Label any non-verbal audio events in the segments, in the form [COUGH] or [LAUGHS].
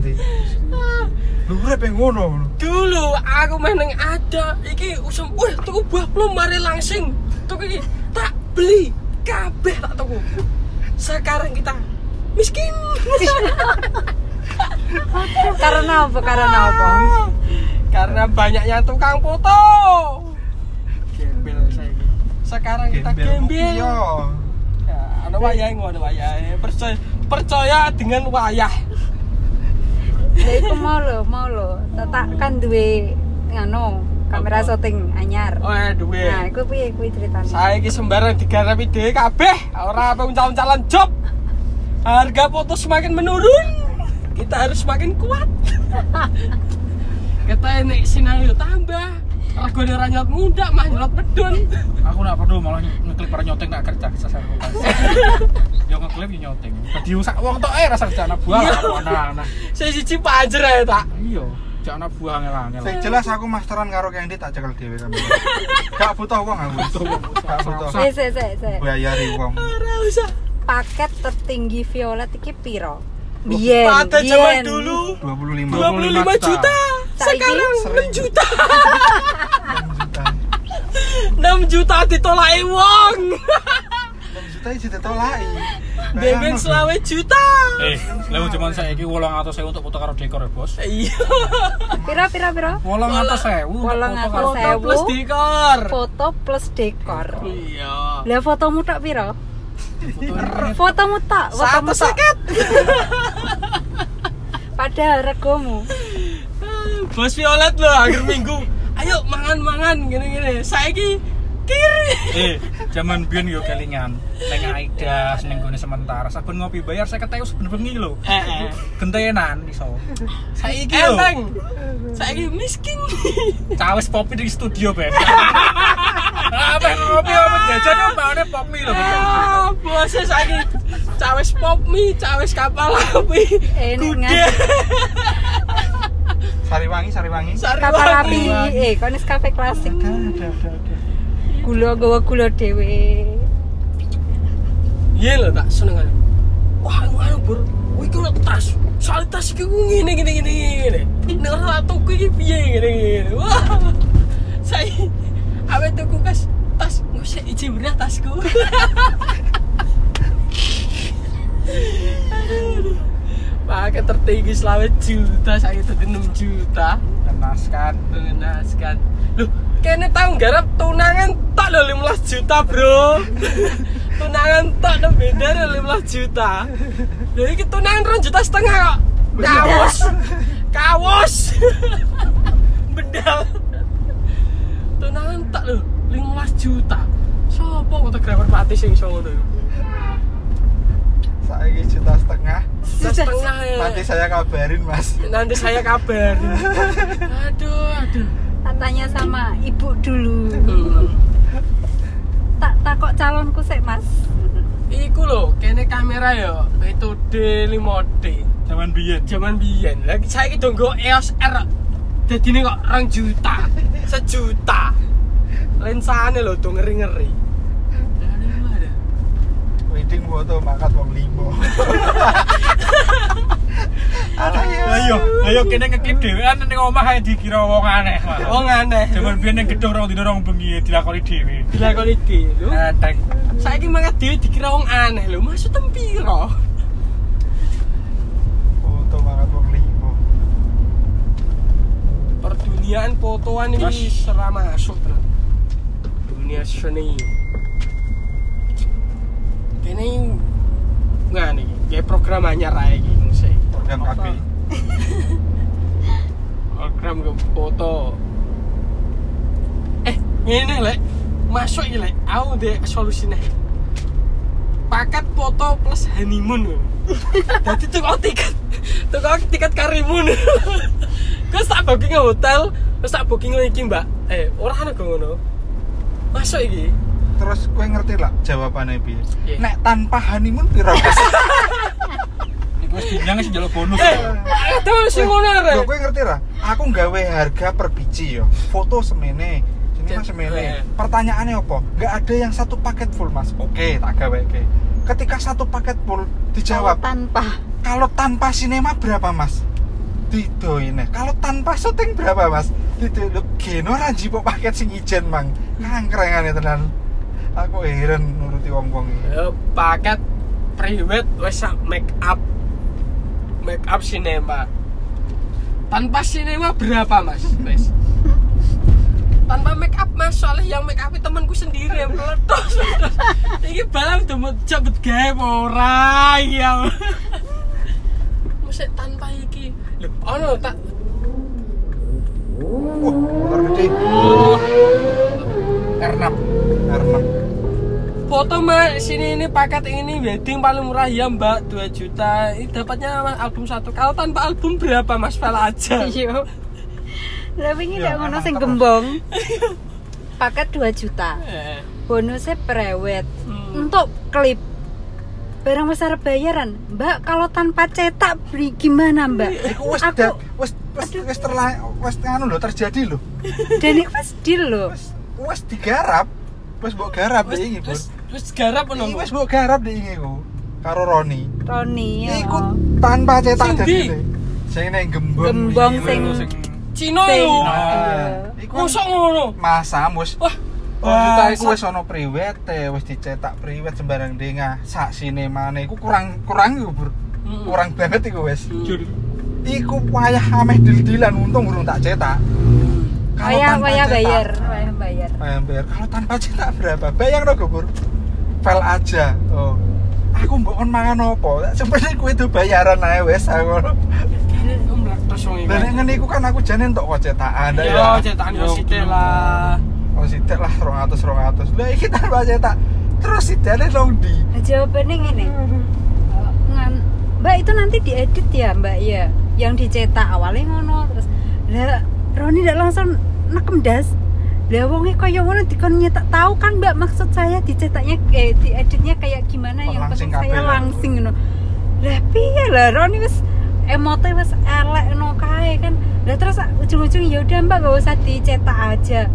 nanti. Lu urip yang ngono. Dulu aku meneng ada iki usum wah tuku buah plum mari langsing. Tuku iki tak beli kabeh tak tuku. Sekarang kita miskin. [LAUGHS] Karena apa? Karena apa? Karena banyaknya tukang foto. Gembel saya. Sekarang kita gembel. Ya, ada wayah ngono wayah. Percaya percaya dengan wayah. Ya iku mau lo, mau lo. Tak kan duwe ngono, kamera syuting anyar. Oh, ya duwe. Nah, iku piye kuwi ceritane? Saya iki sembarang digarapi dhewe kabeh, ora apa uncal-uncalan job. Harga foto semakin menurun. Kita harus semakin kuat. [LAUGHS] Kita ini sinario tambah. Regane ora nyot muda, mah nyot medun. Aku nak perlu malah ngeklip para nyoteng nak kerja kerja saya. [LAUGHS] Yo ngeklip yo nyoteng. Dadi usak wong tok eh rasa kerja anak buah Iya. anak-anak. Saya siji panjer ae tak. Iya, jak anak buah angel-angel. Sing jelas aku masteran karo Kendi tak cekel dhewe kamera. Gak butuh wong aku. Gak butuh. Sik sik sik. Bayari wong. Ora usah. Paket tertinggi violet iki piro? Biyen. Pada zaman dulu 25 25 juta. Saiki? Sekarang 6 juta. juta. [LAUGHS] 6 juta ditolaki wong. 6 juta iki ditolaki. Beben selawe juta. Eh, lha cuman saiki 800.000 untuk foto karo dekor ya, Bos. Iya. Piro piro? 800.000 untuk Walang foto atas karo saya. Foto plus dekor. Foto plus dekor. Iya. Lah fotomu tak foto [LAUGHS] Fotomu tak, fotomu Satu tak. seket. [LAUGHS] Padahal regomu. Bos Violet loh akhir minggu. Ayo mangan-mangan gini-gini. Saiki kiri. Eh, zaman biyen yo kelingan. Neng Aida, ning gone sementara. Saben ngopi bayar 50.000 saben bengi lho. Eh, eh. Gentenan iso. Saiki lho. Enteng. Saiki miskin. Cawes popi di studio, Ben. Apa ngopi apa jajan yo maune popi lho. Ah, bosnya saiki cawes pop mie, cawes kapal api. Eh, ini Kude. ngadep. [LAUGHS] Sariwangi, Sariwangi. Kapal api, Sariwangi. eh konis kafe klasik. Ada, ada, ada, ada. Gula gawa gula dhewe. Iya lho tak seneng aja. Wah, anu bur. Wih kok tas. Soal tas iki ku ngene ngene ngene ngene. Nek ora tuku iki piye ngene ngene. Wah. Saya awet tuku kas tas ngusik iji berat tasku. [LAUGHS] Pakai tertinggi selawe juta, saya itu 6 juta. Tenaskan. mengenaskan lu kene tahu garap tunangan tak lo 15 juta bro. [LAUGHS] Tunangan tak lo beda lo 15 juta. Lu ini tunangan ron juta setengah kok. Kaos kaos [LAUGHS] bedal tunangan tak lo 15 juta. Sopo fotografer pati sing iso ngono Saiki juta setengah. Juta setengah ya. Nanti saya kabarin, Mas. nanti saya kabar aduh aduh Tak tanya sama ibu dulu. Hmm. Tak takok calonku sik, Mas. Iku lho, kene kamera ya metode 5D. Zaman biyen. Zaman biyen. Lagi saiki do nggo EOS R. Dadine kok 2 juta. Sejuta. Lensane lho do ngeri-ngeri. Aduh, aduh. Foto makat wong limo. Ayo, ayo kene ngeklip dhewean ning omah ae dikira wong aneh. [LAUGHS] Wong aneh. Zaman biyen ning gedung rong dina rong bengi dilakoni dhewe. Dilakoni dhewe lho. Enteng. Saiki mangkat dhewe dikira wong aneh lho. Maksud piro? Foto makat wong limo. Perduniaan fotoan ini serah masuk. Dunia seni. Kene nggak nih, kayak program anyar aja gitu sih. Program KB. [LAUGHS] Program ke foto. Eh, ini lek masuk ini lek, aku deh solusinya. Paket foto plus honeymoon. Jadi [LAUGHS] tukang tiket, tukang tiket karimun. [LAUGHS] Terus tak booking hotel, terus tak booking lagi mbak. Eh, orang ana ngono. Masuk iki. Terus kowe ngerti lah jawabannya piye? Iya. Nek tanpa honeymoon piro? [LAUGHS] Iku wis dinyang sing njaluk bonus. Eh, itu sing ngono Lho arek. kowe ngerti lah? Aku nggawe harga per biji yo. Foto semene. Ini mas Eh. semene. Pertanyaannya apa? Nggak ada yang satu paket full mas. Oke, tak gawe ke. Ketika satu paket full Kalau dijawab, tanpa kalau tanpa sinema berapa mas? Didoi nih. Kalau tanpa syuting berapa mas? Didoi lu geno ranji paket sing ijen mang. Kangkrengan tenan. Aku heran nuruti wong wong ini. Ya, paket private wes make up. Make up sinema tanpa sinema berapa mas? Wes. Tanpa make up mas soalnya yang make up temanku sendiri yang meledos [LAUGHS] ini balam udah mau cepet gawe ora ya Musik tanpa iki. Lho ono tak Wah, motor gede. R6 R6. foto mbak sini ini paket ini wedding paling murah ya mbak 2 juta ini dapatnya mas, album satu kalau tanpa album berapa mas file aja Iya. Lah wingi Ya, lek ngono sing gembong. [LAUGHS] Paket 2 juta. Eh, Bonusnya prewed. Hmm. Untuk klip barang besar bayaran. Mbak kalau tanpa cetak beli gimana, Mbak? Aku- da- wis wis wis terla wis anu lho terjadi lho. Dan itu pas deal loh. Wis digarap. Wis mbok garap deh iki, Bun. wis wis garap Iki ono wis mbok garap deh iki ku. Karo Roni. Roni ya. Iku tanpa cetak ne. Sing neng gembong. Gembong sing- lho. Cino yo Nah, iku mosok ngono masa wis wah Juta iku wis ana priwete, wis dicetak priwet sembarang dengah. Sak sinemane iku kurang kurang iku. Hmm. Kurang banget iku wis. Jur Iku wayah ameh dil-dilan untung urung tak cetak. Kalau Waya tanpa waya bayar, waya bayar. Bayar. Kalau tanpa cetak berapa? Bayang dong, Bur. File aja. Oh. Aku mbok kon mangan opo? Sebenarnya kuwi itu bayaran ae wis aku. Nek ngene iku kan aku jane entuk kok cetakan. Yo ya. cetakan yo belum. lah. Oh sidik lah 200 200. Lah iki tanpa cetak. Terus sidane dong di. Jawabannya gini. Ngan, Mbak itu nanti diedit ya, Mbak ya. Yang dicetak awalnya ngono terus. Lah Roni ndak langsung nekem das. Lah wonge kaya ngono dikon nyetak tahu kan Mbak maksud saya dicetaknya eh dieditnya kayak gimana Oh, yang langsing penting saya ya. langsing ngono. Lah piye lah Roni wis emote wis elek no kae kan. Lah terus ujung-ujung ya udah Mbak gak usah dicetak aja.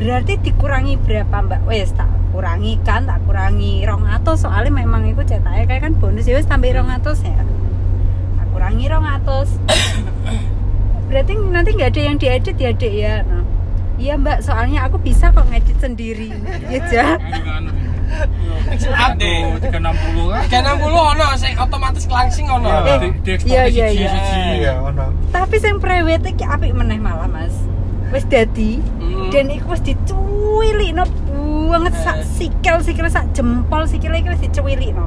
Berarti dikurangi berapa Mbak? Wes tak kurangi kan, tak kurangi rong atus soalnya memang itu cetaknya kayak kan bonus ya wes tambah rong atus ya. Tak kurangi rong atus. [COUGHS] Berarti nanti nggak ada yang diedit ya dek ya. Nah, Iya mbak, soalnya aku bisa kok ngedit sendiri. Iya ja. Ade. 360 kan 360 ono sing otomatis langsing ono. Iya. di, di iya, iya, iya. Iya, ono. Tapi yang prewed iki apik meneh malah mas. Wes dadi Hmm. dan iku wis dicuwili no banget sak sikil sikil sak jempol sikil iki wis dicuwili no.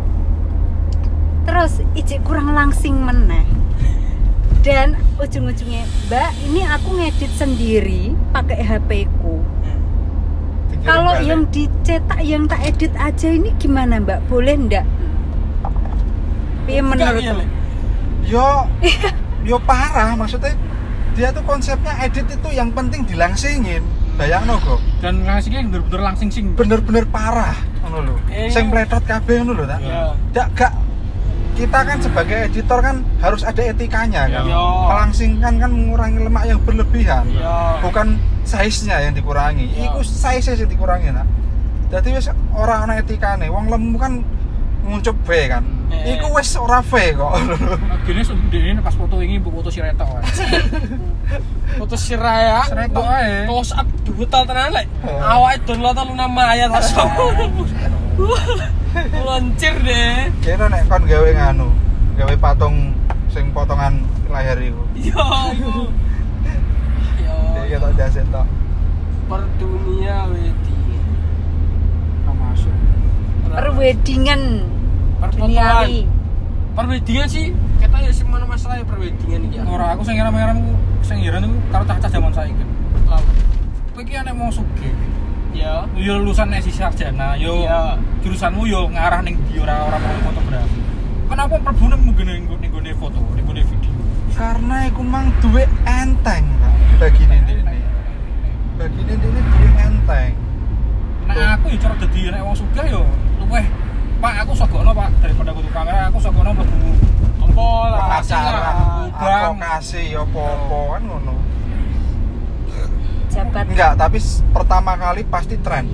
Terus ijik kurang langsing meneh. Dan ujung-ujungnya, Mbak, ini aku ngedit sendiri pakai HP ku. Dikirim Kalau yang dicetak yang tak edit aja ini gimana, Mbak? Boleh ndak? Piye menurut Iya, Le. yo [LAUGHS] yo parah maksudnya dia tuh konsepnya edit itu yang penting dilangsingin bayang kok dan langsingnya bener-bener langsing sing bener-bener parah ngono lho Eh. sing pletot kabeh ngono lho tak Iya. Gak kita kan sebagai editor kan harus ada etikanya kan Iya. melangsingkan kan mengurangi lemak yang berlebihan Iya. bukan size-nya yang dikurangi Iya. iku size yang dikurangi nak jadi wis ora ana etikane wong lemu kan nguncup B kan Eh. iku wis ora V kok gini ini pas foto ini bu foto si retok kan [LAUGHS] Foto Siraya. Seretok ae. Close up duwetal tenan lek. Oh. Awake download Luna Maya langsung. [LAUGHS] Lancir deh. kira nek kon gawe nganu gawe patung sing potongan layar iku Yo iku. Yo. iki ketok jaset tok Per dunia wedi. nggak masuk perwedingan duniawi? Perwedingan sih kita ya sih mana masalah ya perwedingan iki. ya. orang aku sing ngiram-ngiram ku sing ngiram itu karo cacah zaman saiki Lalu. kowe iki anek mau sugih Ya. yo lulusan esi sarjana yo Iya. jurusanmu yo ngarah ning ndi ora ora mau fotografi. Kenapa perbune mungkin ning ning gone foto ning gone video? Karena iku mang duwe enteng bagine dene bagine dene duwe enteng. Nah aku yo cara dadi nek wong sugih yo luweh Pak, aku sogono Pak daripada kudu kamera, aku sogono mlebu Apa lah? Bang. advokasi apa-apa kan ngono Jabat enggak tapi pertama kali pasti tren.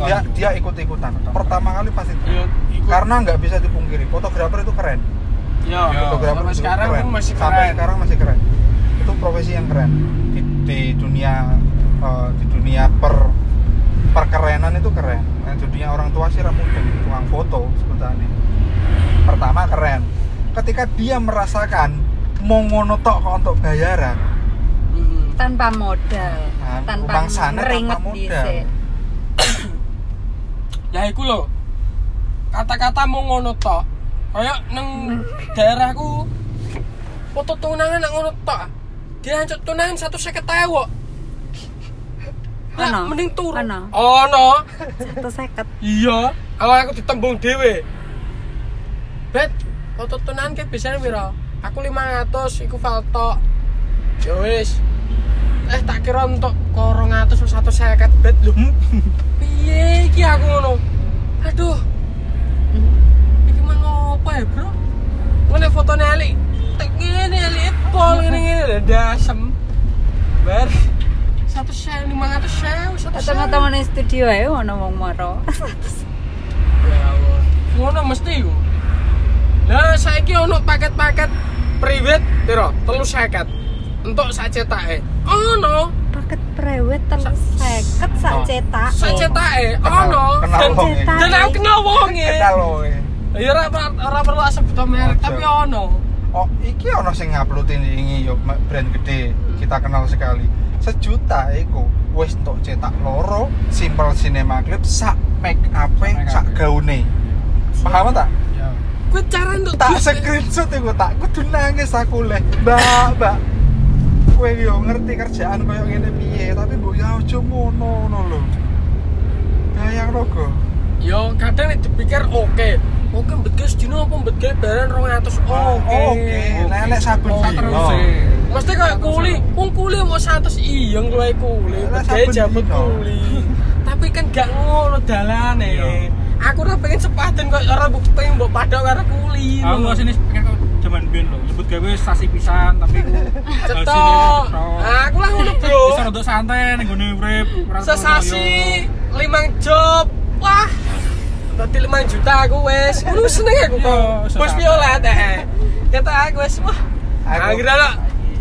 Dia dia ikut ikutan pertama kali pasti tren. Ya, karena nggak bisa dipungkiri fotografer itu keren. Ya, Ya, fotografer sampai itu sekarang keren. pun masih sampai keren. sekarang masih keren. Itu profesi yang keren. Di, di dunia eh, di dunia per perkerenan itu keren. Nah, di dunia orang tua sih mungkin tukang foto sebetulnya. Pertama keren. Ketika dia merasakan mau ngono tok kok untuk bayaran. Tanpa modal Nah, tanpa modal. dhisik Ya iku lho. Kata-kata mau ngono tok. Kayak neng daerahku foto tunangan nak ngono tok. Dia hancur tunangan satu seket. Ya, Ono? mending turu. Ono? Ono. satu seket Iya, kalau aku ditembung dhewe. Bet, foto tunangan ke biasanya piro? Aku 500 iku falto. Ya wis. Eh tak kira untuk ko 200 atau 150 bet lho. Piye iki aku ngono? Aduh. Iki mah ngopo ya, Bro? Ngene fotone Ali. Tek ngene Ali pol ngene ngene dasem. Bar. Satu saya lima ratus saya, satu saya. teman-teman di studio ya ono wong moro Ya. Ngono mesti iku. Lah saiki ono paket-paket private piro? 350. Entuk sak cetake. Ono. paket prewed telur seket sak Oh. cetak Sak cetake Kenal- ono. kenal Dan, dan aku kenal wonge. kenal eh. Ya ora ora perlu sebut merek tapi ono. oh iki ono sing nguploadin ini yo brand gede kita kenal sekali sejuta iku wis untuk cetak loro simple cinema clip sak make up make up. sak gaune paham tak Ya. Kuwi cara untuk tak screenshot iku tak kudu nangis aku leh mbak mbak kowe yo ngerti kerjaan koyo ngene piye tapi mbok ya aja ngono ngono lho bayang logo Yo kadang nek dipikir oke. Oke mbetke sedino apa mbetke barang 200 oke. oke lelek saben Oh, dino. Mesti kayak kuli, wong kuli mau 100 iya ngluwe kuli, jabut dino. kuli. Tapi kan gak ngono dalane. Iya. Aku ora pengen sepadan kok ora pengen mbok padha karo kuli. Aku sini pengen zaman ben lho, nyebut gawe sasi pisan tapi ku [LAUGHS] Cetok. Nah, aku lah ngono, Bro. Bisa untuk santai ning gone urip. Sesasi 5 job. Wah. Tadi 5 juta aku wes. Ngono seneng aku kok. Iya, Bos sesaat. violet eh. Kata aku wes wah. Akhirnya lah.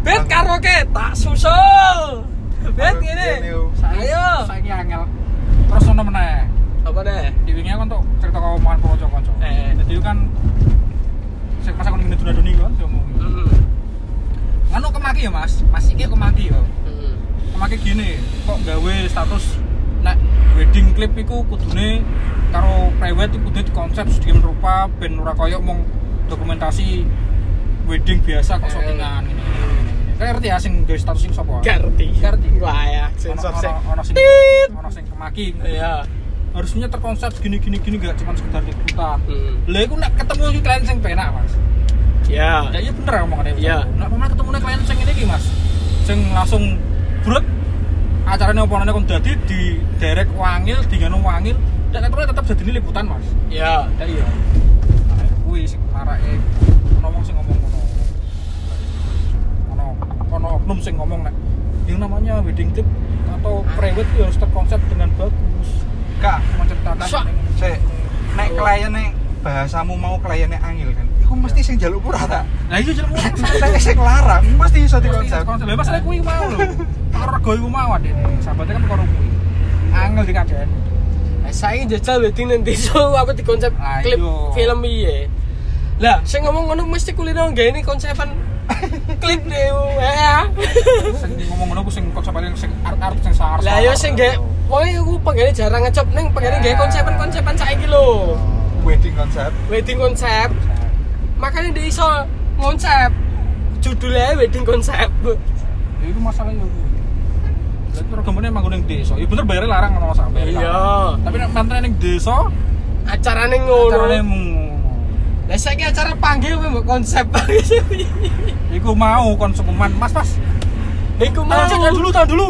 Bet karaoke tak susul. Bet yuk. Ayo. Saiki angel. Terus ono meneh. Apa deh? Di wingi aku untuk cerita kau omongan kanca-kanca. Eh. Jadi itu kan pas aku ning dunia doni kan diomongi. Hmm. Anu kemaki ya, Mas. Mas iki kemaki ya. Hmm. Kemaki gini, kok gawe status nek wedding clip iku kudune karo private iku kudu konsep sedemikian rupa ben ora koyo mung dokumentasi wedding biasa kok ini ini ini. Kayak ngerti ya sing gawe status sing sapa? Gak ngerti. Gak ngerti. Wah ya, sensor sih. ono- sing ono sing kemaki. Iya. Harusnya terkonsep gini gini gini gak cuma sekedar liputan. Hmm. Lah iku nek ketemu iki klien sing penak, Mas. Ya. Ya iya bener ngomongane. Iya. Nek pernah ketemu klien sing ini Mas. Sing langsung brut acaranya oponane kon dadi di derek wangil, di ngono wangil, dan terus tetap jadi liputan, Mas. Ya. Ya iya. Nah, kuwi sing marake ono wong sing ngomong ngono. Ono ono oknum sing ngomong nek yang namanya wedding clip atau private itu harus terkonsep dengan bagus. kak Menceritakan Sok. Sik, nek kliennya bahasamu mau kliennya angil kan iku mesti sing jaluk pura tak Lah iya jelemu. nek sing larang mesti iso dikonsep Lha masalah kuwi mau lho. Perkara rego iku mau adene. Sahabatnya kan perkara kuwi. Angel dikadeni. Saya jajal wedding nanti so aku di konsep Lah, klip iya. film iya. Lah, saya ngomong ngono mesti kulino nggak ini konsepan klip deh ya. Sing ngomong ngono ku sing konsepane sing art-art sing sar. Lah yo sing gak Pokoknya aku pengennya jarang ngecop neng pengennya gak konsepan-konsepan saiki lho. Wedding konsep Wedding konsep. Makanya dia iso ngonsep. Judulnya wedding konsep. Ya itu masalah yo. Lah programnya emang ning desa. Ya bener bayarnya larang ngono sampe. Iya. Tapi nek mantene ning desa, Acarane carane ngono. mung Lah saiki acara panggil mbok konsep. Iku mau kon sekuman, Mas, Mas. Iku mau. Tahan tahan dulu, tahan dulu.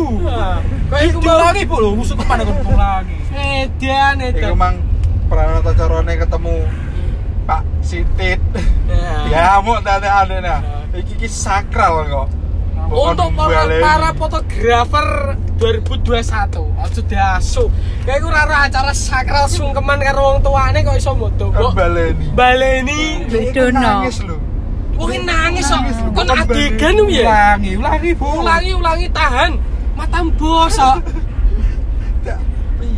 Kok iku mau lagi, Bu, lho, musuh kepan kon lagi. edan iku edan. mang pranata carane ketemu Pak Sitit. Ya. mau tanda ada nah. Iki iki sakral kok. Untuk para, para fotografer 2021 Aja diasu Kayak iku ora acara sakral sungkeman karo wong tuane kok iso moto Kok baleni. Baleni Dono. nangis lho. Wong nangis kok. Nangis, Kon adegan ya. ulangi ulangi bu. Ulangi ulangi tahan. Mata bosok.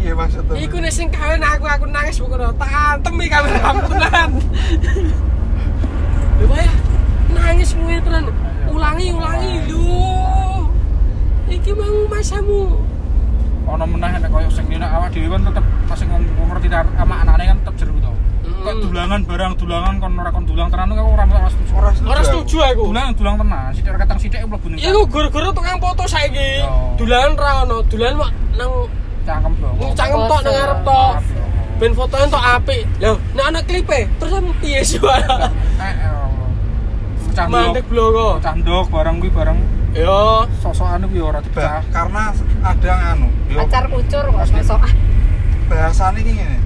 Piye maksudnya? Iku nek sing kawin aku aku nangis bukan tantem iki kameramu tenan. Lho ya, nangis kowe tenan. Ulangi ulangi lho. Iki mau masamu. ono meneh nek koyo sing ngene awak dhewe kan tetep pas ngerti sama anake kan tetep jeru to. Kayak dulangan barang dulangan kon ora kon dulang tenan aku ora ora setuju Ora setuju. Ora setuju aku. dulang dulang tenan sithik ketang sithik mlebu ning Iku guru-guru tukang foto saiki. Yo. Dulan ra ono, dulan mak nang cangkem bro. Nang cangkem tok nang ngarep tok. Ben fotonya tok apik. Lho, nek ana klipe, terus em piye sih? Eh, eh, pecah Mandek ndok blogo. pecah ndok barang kuwi barang Yo, sosokan kuwi ora Ba- dipecah karena ada anu yo. Pacar kucur kok masuk bahasane iki ngene.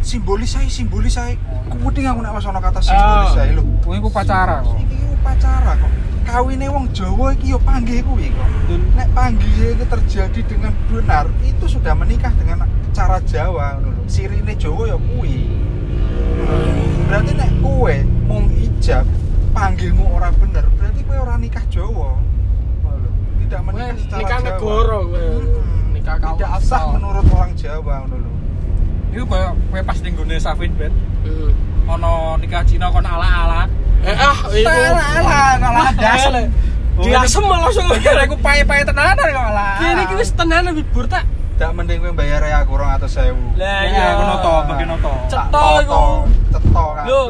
Simbolis ae simbolis ae. Kuweding aku nek wis ana kata Ah. simbolis ae lho. kuwi ku pacara kok. Iki upacara kok kawine wong Jawa iki yo panggih kuwi kok. Nek panggih iki terjadi dengan benar itu sudah menikah dengan cara Jawa ngono lho. Sirine Jawa ya kuwi. Berarti nek kowe mung ijab panggilmu ora bener berarti kowe ora nikah Jawa. Tidak menikah Kowe secara nikah Jawa. negara, kowe. Nikah tidak kawasan. sah menurut orang Jawa ngono lho. Iku koyo kowe pas ning gone Safin bet Hmm. ono nikah Cina kon ala-ala Eh ah, das Dia asem langsung. Kira [LAUGHS] aku pae-pae tenanan kok ala. Kene iki wis tenanan libur tak. tidak mending kowe bayar ya aku 200.000 Lah Ya, aku noto, bagi noto. Ceto iku. ceto kan Lho,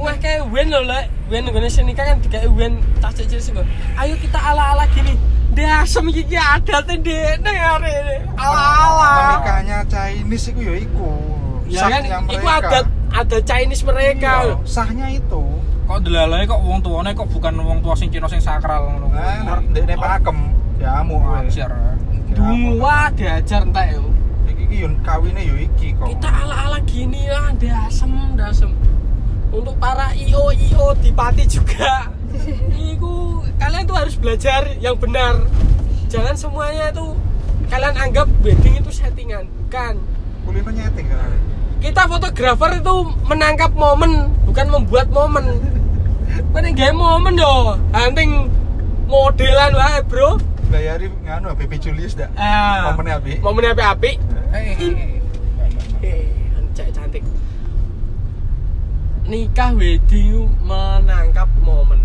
wah kayak wen lho lek. Wen nggone sing nikah kan wen tas cilik sih kok. Ayo kita ala-ala gini. Dia asem iki ki adate ndekne are. Ala-ala. menikahnya Chinese iku ya iku Ya kan Sahnya iku mereka. adat ada Chinese mereka. Iya, sahnya itu Kok delalae kok wong tuane kok bukan wong tua sing Cina sing sakral ngono. nah ndekne pakem ya amu kowe. Wajar. Dungu wah diajar entek yo. iki iki yo kawine yo iki kok Kita ala-ala gini lah, dasem, dasem. Untuk para IO IO di Pati juga. [LAUGHS] Iku kalian tuh harus belajar yang benar. Jangan semuanya itu kalian anggap wedding itu settingan, bukan. kulino nyeting kan Kita fotografer itu menangkap momen, bukan membuat momen. Kan gaya momen yo, hunting modelan wae, Bro. bayari nganu BP Julius dak Ah, momennya abi momennya api-api. Eh, eh, eh. Cantik. Nikah wedding menangkap momen.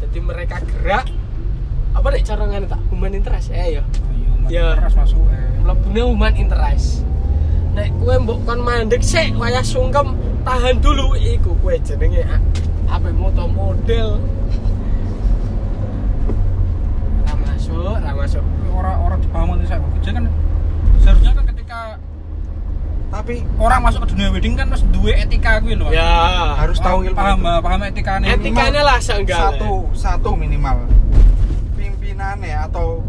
Jadi mereka gerak apa nek cara ngene tak human interest eh ya. Ya. Terus masuk eh. Mlebune human interest. Nek kowe mbok kon mandek sik wayah sungkem tahan dulu iku kowe jenenge apa moto model. Ra masuk, ra masuk. Orang orang dibangun saya kerja kan seharusnya kan ketika tapi orang masuk ke dunia wedding kan harus dua etika gue loh. Ya. harus tahu ilmu paham itu. paham etikanya. Etikanya lah seenggaknya. satu satu minimal pimpinannya atau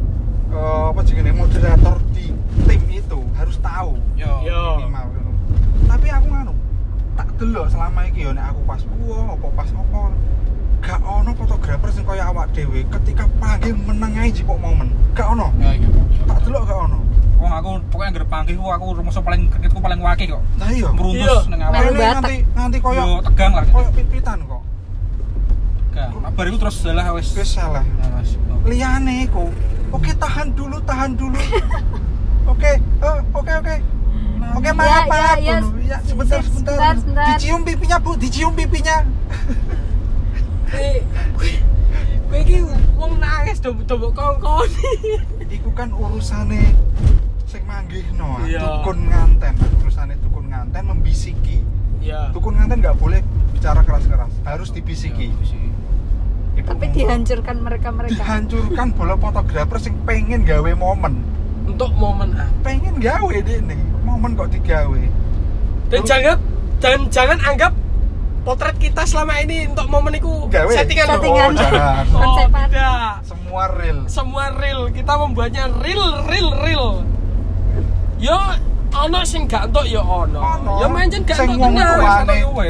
eh, apa jenenge moderator di tim itu harus tahu Yo. Yo. minimal ngono. tapi aku nganu tak delok selama iki yo nek aku pas buo apa pas apa gak ono fotografer sing kaya awak dhewe ketika panggil meneng ae jipok momen gak ono Ya iya. tak delok gak ono Wong aku pokoknya anggere panggih ku aku rumah paling kreditku paling waki kok. lah iya Iya. Meruntus ning awal. Melu Kene batek. nganti nganti Yo koyo tegang lah. koyo pit-pitan kok Tegang. Nah, bar iku terus dalah wis. wis salah Nah, liane iku oke tahan dulu tahan dulu [LAUGHS] oke eh, oke oke oke Ya, maaf ya, maaf ya, ya sebentar sebentar, sebentar sebentar. dicium pipinya bu dicium pipinya Kowe iki wong nangis do-do kongkon. iku kan urusane sing manggihno Iya. dukun nganten urusane dukun nganten membisiki Iya. dukun nganten nggak boleh bicara keras-keras harus dibisiki Ibu tapi dihancurkan mereka mereka dihancurkan bola fotografer sing pengen gawe momen Untuk momen apa? pengen gawe deh nih momen kok digawe Dan jangan dan jangan anggap potret kita selama ini untuk momen itu Gawe. settingan loh. Settingan. oh jangan [LAUGHS] Oh, tidak. semua real Semua real, kita membuatnya real, real, real. Yo, ono sing gak entuk ya ono. Ya mancen gak entuk tenan.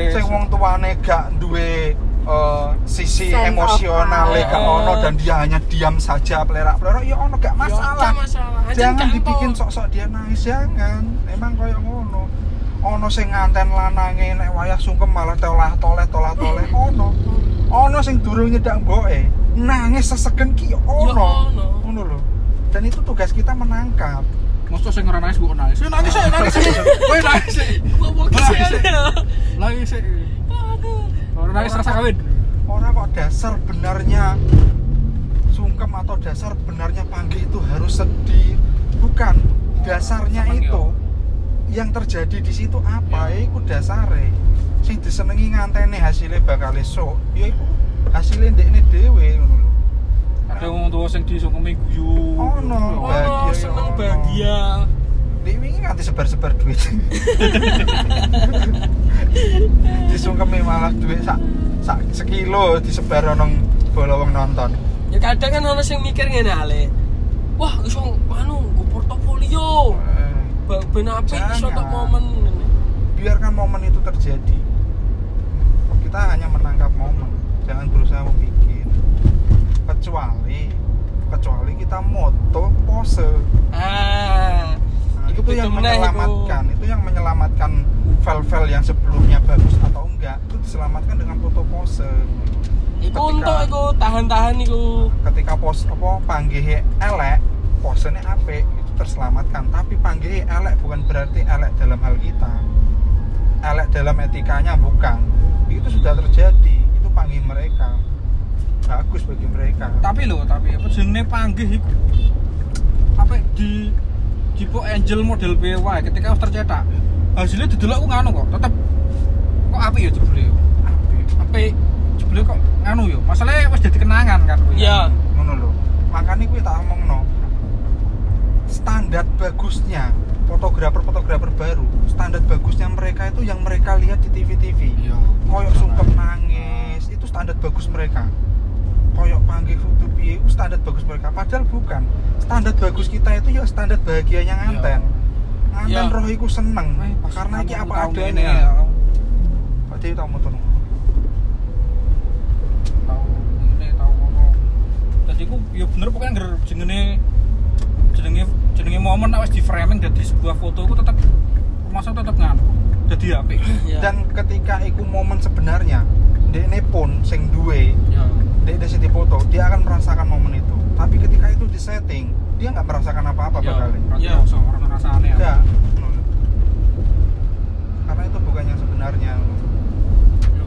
sing wong tuane gak duwe eh, sisi Sense of emosional pride. gak ono dan dia hanya diam saja pelerak-pelerak ya ono gak Ya, masalah. gak masalah. Jangan dibikin sok-sok dia nangis jangan. Emang koyo ngono. Ono sing nganten lanange nek wayah sungkem malah tolah toleh tolah toleh [LAUGHS] ono. Ono sing durung nyedak mboke nangis sesegen ki ono. ono. ngono lho. Dan itu tugas kita menangkap. Mosok sing ora nangis kok nangis. Nangis sih, nangis [LAUGHS] nangis sih. Ngomong kesian ya. Nangis sih. Aduh. Ora nangis rasa kawin. orang kok dasar benarnya sungkem atau dasar benarnya panggih itu harus sedih bukan dasarnya Seneng itu yo. yang terjadi di situ apa ya iku dasare sing disenengi ngantene hasilnya bakal esuk ya iku hasilnya ndekne dhewe ngono lho Ada wong tua sing disungkemi guyu. Ono. Oh, Bahagia, seneng bahagia. Dek wingi nganti sebar-sebar duit [LAUGHS] disungkemi malah duit sak sak sekilo disebar nang bola wong nonton Ya kadang kan ono sing mikir ngene ale. Wah, iso anu nggo portofolio. Eh, Ben apik iso tok momen. biarkan momen itu terjadi kita hanya menangkap momen jangan berusaha membuat kecuali kecuali kita moto pose Ah. Iku itu yang menyelamatkan. Itu yang menyelamatkan file-file yang sebelumnya bagus atau enggak itu diselamatkan dengan foto pose. Ketika- untuk iku tahan-tahan iku. ketika pos apa panggih elek posenya apik itu terselamatkan. Tapi panggih elek bukan berarti elek dalam hal kita. Elek dalam etikanya bukan. Itu sudah terjadi itu panggih mereka. Bagus bagi mereka. Tapi lho, tapi apa jenenge panggih iku. Apa di di po angel model BY ketika harus tercetak. Hasilnya didelok ku nganu kok, tetep kok apik ya jebule yo. Apik. Apik jebule kok nganu yo. Masalahnya wis jadi kenangan kan. kuwi. Ya. ngono lho makanya gue tak omongno standar bagusnya fotografer-fotografer baru standar bagusnya mereka itu yang mereka lihat di TV-TV Iya. koyok sungkem nangis itu standar bagus mereka koyok panggil kudu piye standar bagus mereka padahal bukan standar bagus kita itu ya standar bahagianya nganten nganten Iya. roh iku seneng Eh, karena iki kamu apa adanya ya, Pak Dewi tau motor tahu ini tahu ngono. Jadi ku ya bener pokoknya ngger jenenge jenenge jenenge momen nek wis di framing dadi sebuah foto ku tetep masa tetep nganu. Dadi apik. Ya. dan ketika iku momen sebenarnya dekne pun sing duwe Ya. Dek di sini foto dia akan merasakan momen itu tapi ketika itu di setting dia nggak merasakan apa-apa Ya, bakal Ya. rasa orang rasane ya. enggak karena itu bukan yang sebenarnya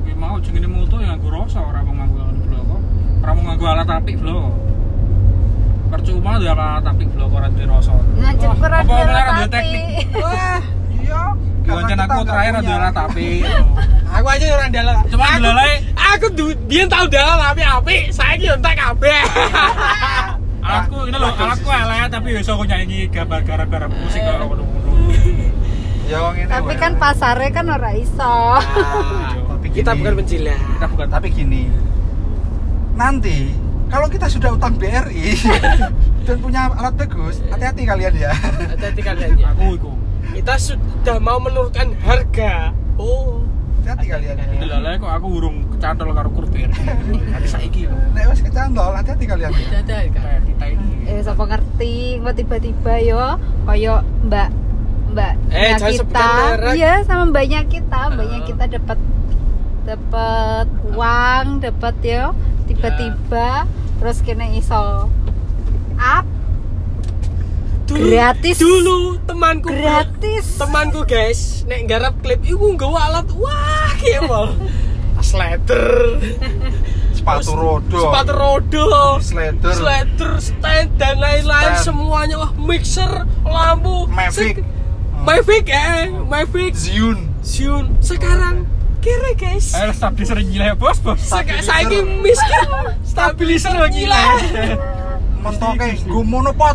Ya mau jenenge moto ya nganggo rasa ora mau nganggo anu bloko. Ora mau nganggo alat apik bloko. Percuma dia alat apik bloko ora duwe rasa. Wah, kurang apa teknik. wah iya Diwancen aku terakhir ada alat apik. [LAUGHS] Aku aja orang dalam. Cuma aku, dalalai aku biyen tau dalam api api. Saya ki entek kabeh. [LAUGHS] Alatku ini loh, alatku elek tapi iso aku nyanyi gambar gara-gara musik ya wong ini Tapi kan pasarnya kan ora iso. [LAUGHS] tapi Kita bukan penjilat. Kita bukan tapi gini nanti kalau kita sudah utang BRI dan punya alat bagus hati-hati kalian ya Hati-hati kalian ya. aku iku. Kita sudah mau menurunkan harga. Oh. hati-hati kalian ya Delalai kok aku urung kecantol karo kurber. Nanti [LAUGHS] saiki lho. nek wis kecantol hati-hati kalian ya Hati-hati. Kayak kita ini. Eh sapa ngerti kok tiba-tiba yo koyo Mbak Mbak Eh, kita. Iya, sama mbaknya kita. Mbaknya kita dapat dapat uang, dapat yo tiba-tiba terus kena iso up Dulu, Gratis. Dulu temanku gratis. temanku guys nek garap klip iku nggawa alat wah kemol [LAUGHS] slider sepatu rodo. sepatu rodo. Slider slider stand dan lain-lain semuanya wah mixer lampu Mavic. Mavic eh Mavic. Zion Zion sekarang kere guys. Eh, stabilizer gila ya, bos, bos. Sek- saiki miskin. Stabilizer gila mentoke gue monopod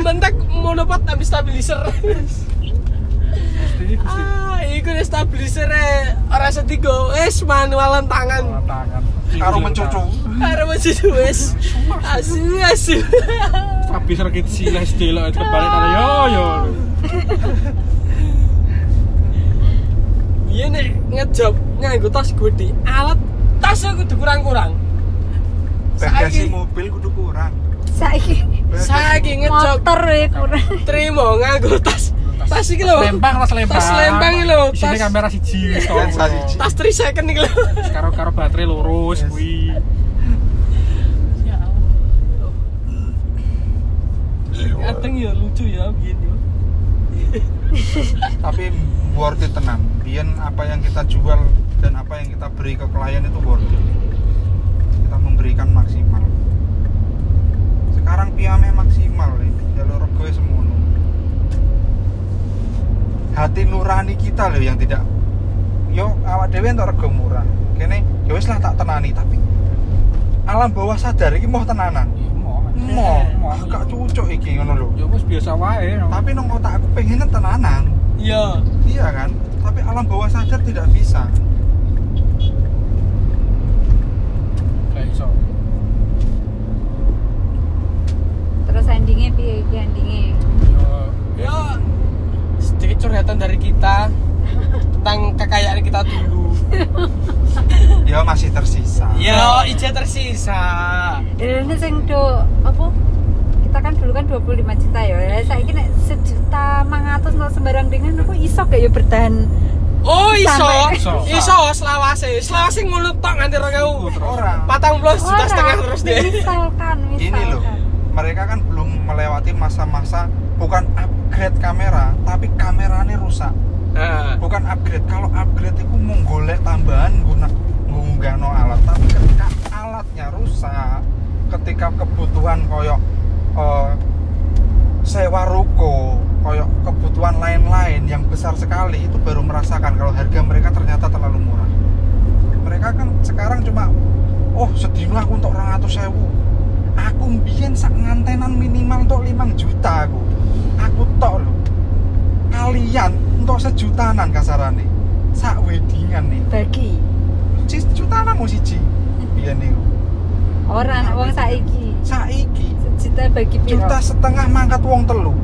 mentek monopod tapi stabilizer ah iku nih stabilizer ora setigo wis manualan tangan karo mencucu Karo masih wis. Asu asu. Stabilizer sih, lah sedelo itu balik tadi yo yo. Iya nek ngejob nganggo tas gede, alat tasnya kudu kurang-kurang. bagasi Saiki mobil kudu kurang Saiki saiki ngejob motor ya kurang. terima nganggo tas. Tas iki lho. lempang tas lempang. Tas lempang iki lho, Isine tas- kamera siji [LAUGHS] siji. tas 3 second iki lho. Karo karo baterai lurus Yes. kuwi. Ya Allah kadang ya lucu ya. Begini tapi worth it tenan biyen apa yang kita jual dan apa yang kita beri ke klien itu worth it. Kita memberikan maksimal sekarang piame maksimal nih jalur rego semono. Hati nurani kita loh yang tidak yo awak dewe entuk rego murah. Kene ya wis lah tak tenani tapi alam bawah sadar iki mau tenanan. Iya, mau mau ah, gak cucuk iki ngono lho. Ya wis biasa wae no. tapi nang otak aku pengen tenanan. Iya. Iya kan? Tapi alam bawah sadar tidak bisa. gak iso terus endingnya piye iki endingnya. Ya ya sedikit curhatan dari kita tentang kekayaan kita dulu. [LAUGHS] Ya masih tersisa. ya ija tersisa. Dan ini sing do apa? Kita kan dulu kan 25 juta ya. Saya ini sejuta mangatus no sembarang dengan aku iso gak ya bertahan? Oh iso Sampai- Iso. iso. Selawase. Selawase ngono tok nganti rong ewu. Orang. patang puluh juta setengah terus deh. Misalkan misalkan Ini loh. Mereka kan melewati masa-masa bukan upgrade kamera, tapi kameranya rusak. nah Bukan upgrade. Kalau upgrade itu mau golek tambahan guna ngunggahno alat, tapi ketika alatnya rusak, ketika kebutuhan koyok eh, sewa ruko, koyok kebutuhan lain-lain yang besar sekali itu baru merasakan kalau harga mereka ternyata terlalu murah. Mereka kan sekarang cuma oh sedino aku untuk 200 sewu aku mbiyen sak ngantenan minimal untuk 5 juta aku. Aku tok lho. Kalian untuk sejutaan kasarane. Sak weddingan nih. Bagi. Jutaan mau siji. Biyen niku. Orang wong saiki. Saiki. Sejuta bagi piro? Juta setengah mangkat wong telu.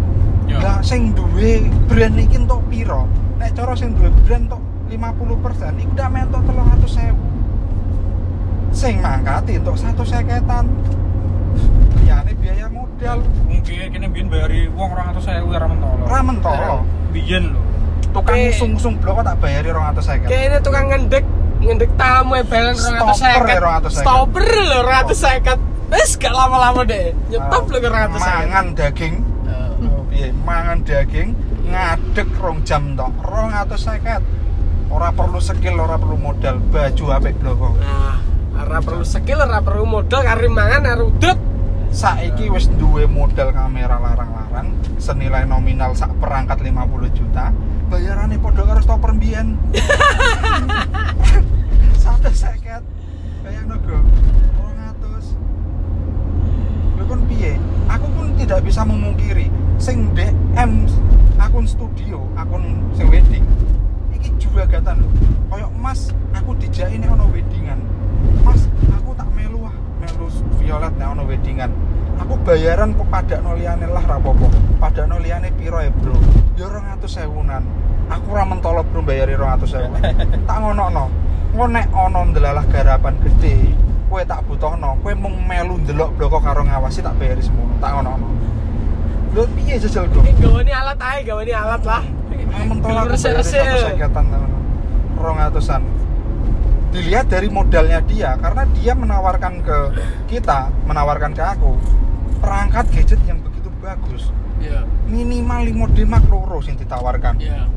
Ya. lah sing duwe brand iki entuk piro? Nek cara sing duwe brand entuk 50% iku udah mentok 300 sewu sing mangkati entuk satu seketan liyane biaya modal. Mungkin kene biyen bayari wong 200.000 ora mentolo? Ora mentolo. Biyen lho. Tukang Oke. sung-sung blok tak bayari 200 seket kayaknya tukang ngendek ngendek tamu ya balen Stopper ya, 250. stopper lho 250 wes gak lama-lama deh nyetop lho 250 mangan daging. Piye? Mangan daging ngadeg rong jam tok. 250 ora perlu skill ora perlu modal. Baju apik bloko nah ora perlu skill ora perlu modal. Kari mangan karo udut saiki wis duwe modal kamera larang-larang senilai nominal sak perangkat 50 juta bayarannya podo karo stopper mbiyen? [LAUGHS] Satu seket. Kayak nogo 200 lho kon piye? Aku pun tidak bisa memungkiri sing DM akun studio akun sing wedding iki juga gatan lho koyo mas aku dijak ini ono weddingan mas aku tak melu ah melu violet nek ono weddingan aku bayaran pada liyane lah rapopo pada liyane piro ya bro? Ya 200 sewunan. Aku ora mentolo bro bayari 200 sewu tak ngono ngonek ono ndelalah garapan gede kue tak butuhno. Kue mung melu ndelok bloko karo ngawasi tak bayari semono tak ngono lho piye jajal go gawane alat ae gawane alat lah. Mentol aku bayari Resik-resik. satu seketan rong atusan. Dilihat dari modalnya dia karena dia menawarkan ke kita menawarkan ke aku perangkat gadget yang begitu bagus. Iya. Minimal 5 D Mark loro sing ditawarkan. Iya.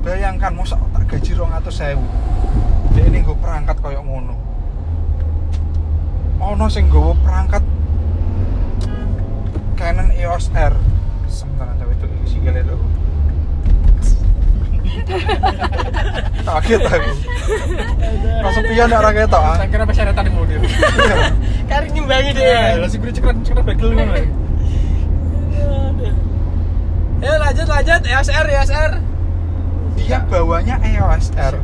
Bayangkan masa tak gaji rong atus sewu. Dia ini gue perangkat koyok ngono. Ono sing gue perangkat Canon EOS R. Sebentar aja itu isi gale dulu kaget aku. Kesepian gak rakyat tak? Ah saya kira persyaratan di mobil Iya. kari nimbangi deh ya lah sih gue cekrek cekrek bagel ngono. Ayo lanjut lanjut. ESR ESR dia bawanya EOS R.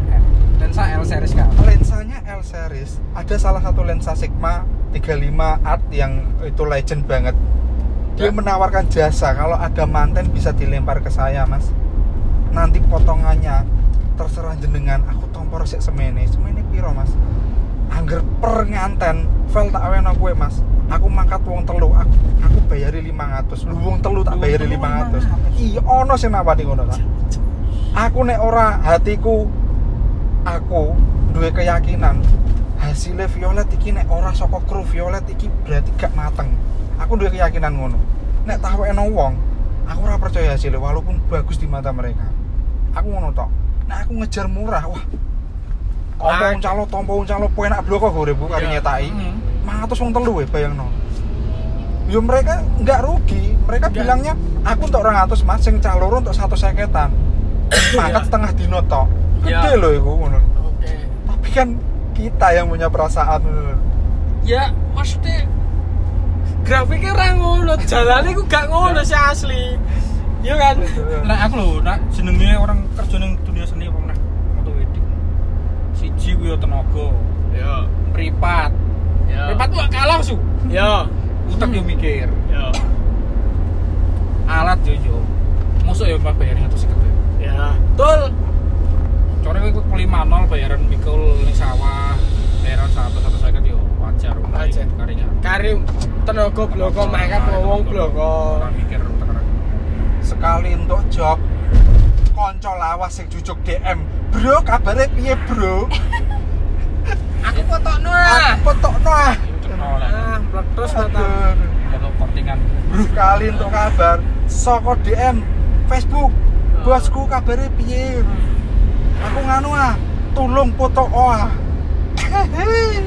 Lensa L series kan lensanya L series. Ada salah satu lensa Sigma 35 art yang itu legend banget. Dia Ya. menawarkan jasa. Kalau ada manten bisa dilempar ke saya mas nanti potongannya terserah jenengan. Aku tompor sik semene. Semene piro mas? Angger per nganten file tak aweno kowe mas. Aku mangkat wong telu aku, aku bayari 500 lu wong telu tak bayari telu 500 iya ono sing nawani ngono tak aku nek ora hatiku aku duwe keyakinan hasilnya violet iki nek ora saka kru violet iki berarti gak mateng. Aku duwe keyakinan ngono. Nek tawekno wong aku ora percaya hasilnya walaupun bagus di mata mereka aku ngono tok nek aku ngejar murah wah tompo Ah. uncalo tompo uncalo penak bloko gore bu kari Iya. nyetaki Hmm. mangatus wong telu ya bayangno yo mereka nggak rugi mereka Nggak. bilangnya aku untuk 200 mas sing caloro untuk satu seketan mangkat Iya. setengah dino tok gede Iya. loh iku ngono oke tapi kan kita yang punya perasaan ya maksudnya grafiknya orang ngono jalannya ku gak ngono sih asli iya kan Nah aku lho, nak jenenge orang kerja ning dunia seni apa meneh foto wedding. Siji kuwi ya tenaga, ya mripat. ya Mripat gak kalah su. ya Utek yo mikir, ya alat yo yo. Mosok yo mbak bayarin atau seket. ya betul Core kowe kelima nol bayaran mikul ning sawah, bayaran satu satu saya yo wajar. Wajar. Karinya. Karim tenaga bloko mangkat ngomong bloko mikir sekali untuk job konco lawas sing jujuk DM bro kabarnya piye bro? [LAUGHS] Aku fotokno aku ah. Potokno ah ah meletus mata Aduh. Foto kortingan. bro kali untuk kabar. Soko DM Facebook. Bosku kabarnya piye? Aku nganu ah. Tulung foto ah. [LAUGHS] Aduh.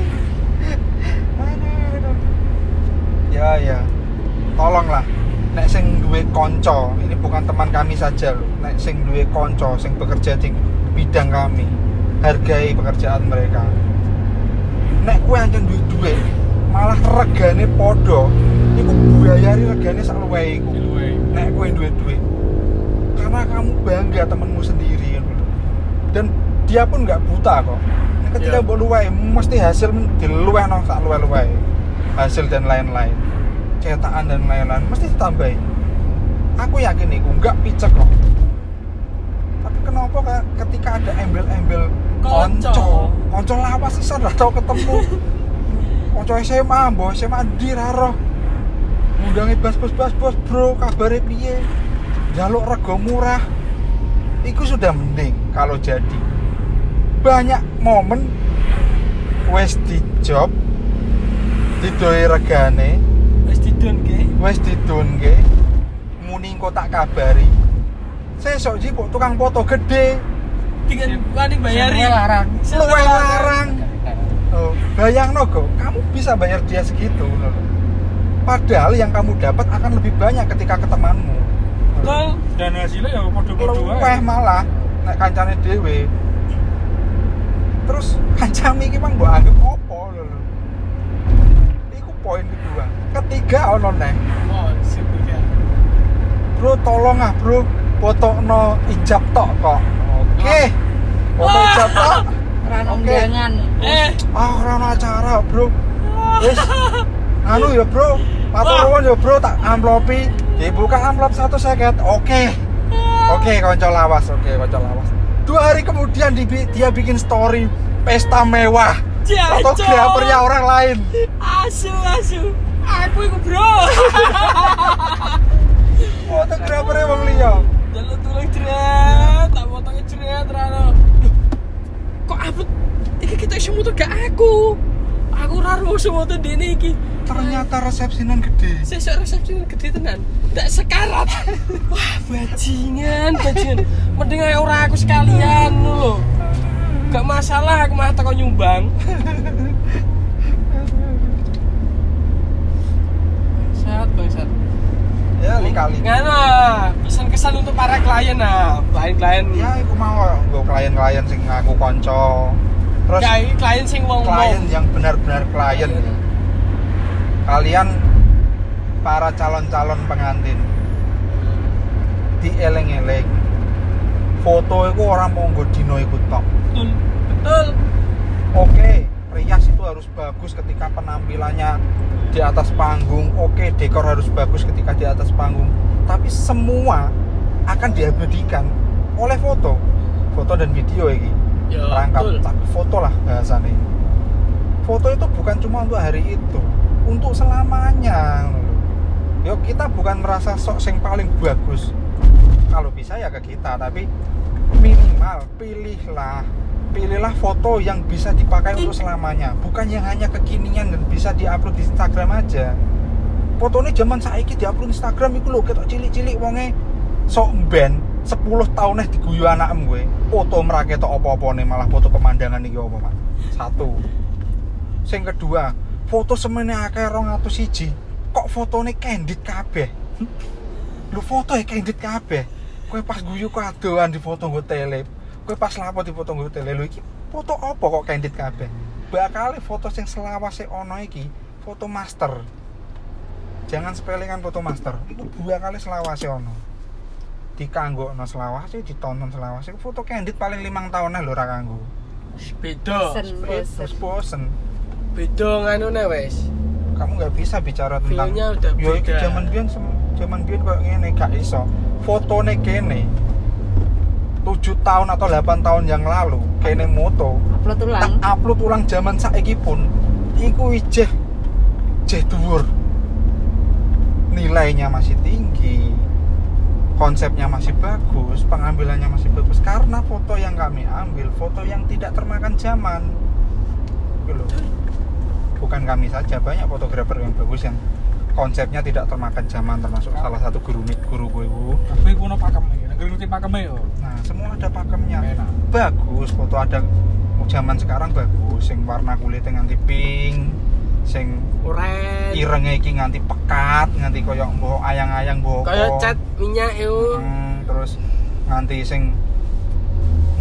ya ya. Tolonglah nek sing duwe konco ini bukan teman kami saja loh nek sing duwe konco sing bekerja di bidang kami hargai pekerjaan mereka. Nek kue ancen duwe duwe malah regane podo iku bayari regane sak luwih iku. Nek kue duwe duwe karena kamu bangga temenmu sendiri dan dia pun nggak buta kok. Nek ketika mbok luweh mesti hasil diluweh no sak luweh luweh hasil dan lain-lain cetakan dan lain-lain mesti ditambahi. Aku yakin iku nggak picek kok. Tapi kenapa Kak, ketika ada embel-embel Konco. konco? Lawas sih dah tau ketemu. [LAUGHS] Konco SMA mbok SMA di raro ngundangi bas bos bas bos bro kabarnya piye? Jaluk rego murah. Itu sudah mending kalau jadi. Banyak momen wes di job didoi regane wis wes didunke muni engko tak kabari. Sesok ji kok tukang foto gede. Dengan wani bayari Sing larang. Luwih larang. larang. Oh, bayang kok kamu bisa bayar dia segitu padahal yang kamu dapat akan lebih banyak ketika ke temanmu betul. Dan hasilnya ya podo-podo luweh malah nek kancane dhewe. Terus [LAUGHS] kancane iki mang mbok anggap lho iku poin kedua ketiga ono neh oh ya bro tolong ah bro. Fotokno ijab tok kok. Oke. Foto Wah. ijab tok. Undangan. eh. Ah ora ono acara bro. Wis. Anu ya bro. Matur ya bro. Tak amplopi dibuka amplop satu seket. Oke. Oke konco lawas. Oke konco lawas. Dua hari kemudian dibi- dia bikin story pesta mewah. Jancok. fotografernya orang lain. Asu asu aku iku bro [LAUGHS] fotografernya wong liya Jalan tulang jeret, tak potongnya jeret, Rano. Kok abut? Iki kita iso moto gak aku. Aku raro semoto dene iki. ternyata resepsinan gede Sesuk resepsi gede tenan. Tak sekarat. [LAUGHS] Wah, bajingan, bajingan. Mending ae ora aku sekalian lho. Gak masalah aku mah teko nyumbang. [LAUGHS] Bangsat, bangsat. ya kali. Ngana, pesan-kesan untuk para klien nah, klien-klien. ya aku mau gue klien-klien sing ngaku konco. Terus Ya, klien sing wong klien yang benar-benar klien. Kalian para calon-calon pengantin. Dieleng-eleng. Foto itu orang mau dino iku tok. Betul, betul. oke rias itu harus bagus ketika penampilannya di atas panggung. Oke dekor harus bagus ketika di atas panggung. Tapi semua akan diabadikan oleh foto. Foto dan video ini Ya, rangkap. betul. tapi foto lah bahasanya. Foto itu bukan cuma untuk hari itu. Untuk selamanya yo kita bukan merasa sok sing paling bagus. Kalau bisa ya ke kita tapi minimal pilihlah pilihlah foto yang bisa dipakai untuk selamanya. Bukan yang hanya kekinian dan bisa diupload di Instagram aja. Fotonya zaman saiki diupload Instagram itu lho ketok cilik-cilik wonge. Sok ben 10 tahun eh diguyu anakmu gue foto merake tok apa-apa nih malah foto pemandangan iki apa Pak satu. Sing kedua foto semene akeh 200 siji. Kok fotone candid kabeh? Lu foto ya candid kabeh. Kowe pas guyu kadoan di foto nggo tele kowe pas lapo di foto nggo tele lu iki foto apa kok candid kabeh? Bakal foto sing selawase ono iki foto master. Jangan sepelekan foto master. Itu dua kali selawase ono. Dikanggo no selawase ditonton selawase foto candid paling limang tahunnya lho ra kanggo. Beda. Bosen, bosen. beda nganu wes. Kamu nggak bisa bicara tentang udah yo iki beda. zaman biyen zaman biyen kok ngene gak iso. Fotone kene 7 tahun atau 8 tahun yang lalu kene moto upload tak ulang upload ulang zaman saiki pun iku ijeh jeh dhuwur. Nilainya masih tinggi konsepnya masih bagus pengambilannya masih bagus. Karena foto yang kami ambil foto yang tidak termakan zaman. Gitu bukan kami saja banyak fotografer yang bagus yang konsepnya tidak termakan zaman termasuk salah satu guru guru gue tapi kuno pakem ya ngerti ngerti pakem ya Nah, semua ada pakemnya. Enak. Bagus, foto ada zaman sekarang bagus, sing warna kulit nganti pink, sing oren irenge iki nganti pekat, nganti koyo mbok ayang-ayang mbok. kaya cat minyak yo Hmm, terus nganti sing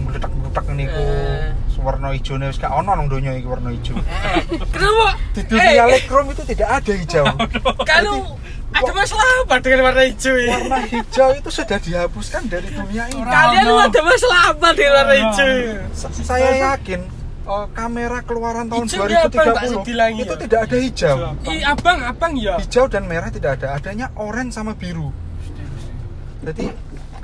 meletak-meletak niku Eh. warna hijaunya wis gak ono nang donya iki warna hijau. Eh, kenapa [LAUGHS] Di Eh, dunia Lightroom itu tidak ada hijau. [LAUGHS] kalau ada masalah apa dengan warna hijau ini warna hijau itu sudah dihapuskan dari dunia ini. Kalian lu Ono. ada masalah apa dengan warna hijau Sa- saya yakin oh, kamera keluaran tahun Hijau ini apa, Mbak 2030 Sedilangi itu ya? tidak ada hijau. I, abang abang ya Hijau dan merah tidak ada, adanya oranye sama biru. Jadi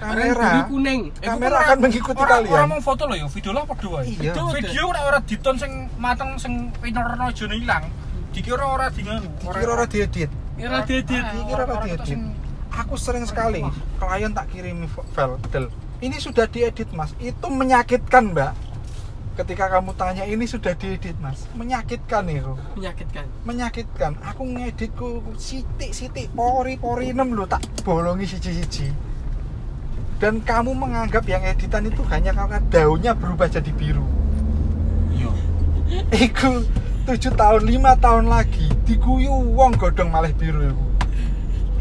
kamera kuning kamera akan mengikuti orang, kalian. orang mau foto loh ya video lah wae Iya. Video ora ora diton sing mateng sing pinorno jone ilang dikira ora di nganu Dikira ora diedit. Ira diedit Ah, Dikira ora orang diedit. Aku sering sekali klien tak kirimi fo- file, Del. Ini sudah diedit, Mas. Itu menyakitkan, Mbak. Ketika kamu tanya ini sudah diedit, Mas. Menyakitkan itu. menyakitkan menyakitkan aku ngeditku sitik-sitik pori-pori 6 lho tak bolongi siji-siji dan kamu menganggap yang editan itu hanya karena daunnya berubah jadi biru iya iku 7 tahun, 5 tahun lagi diguyu wong godong malah biru iku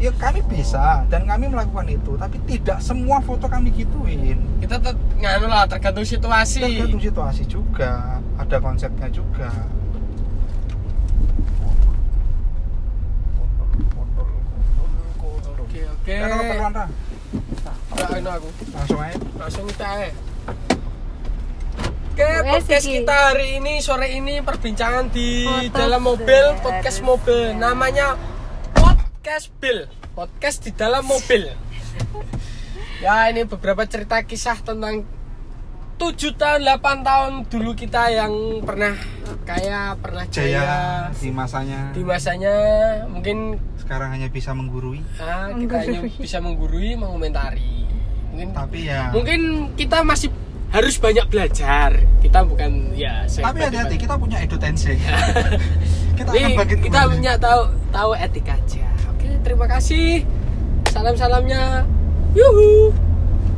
ya kami bisa dan kami melakukan itu tapi tidak semua foto kami gituin kita tetap nganu lah tergantung situasi tergantung situasi juga ada konsepnya juga oke oke Kan keperluan Aku langsung aja. Langsung kita aja. Oke, Wes, podcast kita hari ini sore ini perbincangan di Foto dalam mobil, podcast mobil. Namanya podcast Bill, podcast di dalam mobil. [LAUGHS] ya, ini beberapa cerita kisah tentang 7 tahun, 8 tahun dulu kita yang pernah kaya, pernah jaya, Jaya di masanya. Di masanya mungkin sekarang hanya bisa menggurui. Ah, kita hanya bisa menggurui, mengomentari. Mungkin tapi ya. mungkin kita masih harus banyak belajar. Kita bukan ya tapi hati-hati kita punya edutensi [LAUGHS] kita akan Jadi, bangkit kita kembali. punya tahu tahu etika aja. Oke terima kasih. Salam salamnya yuhu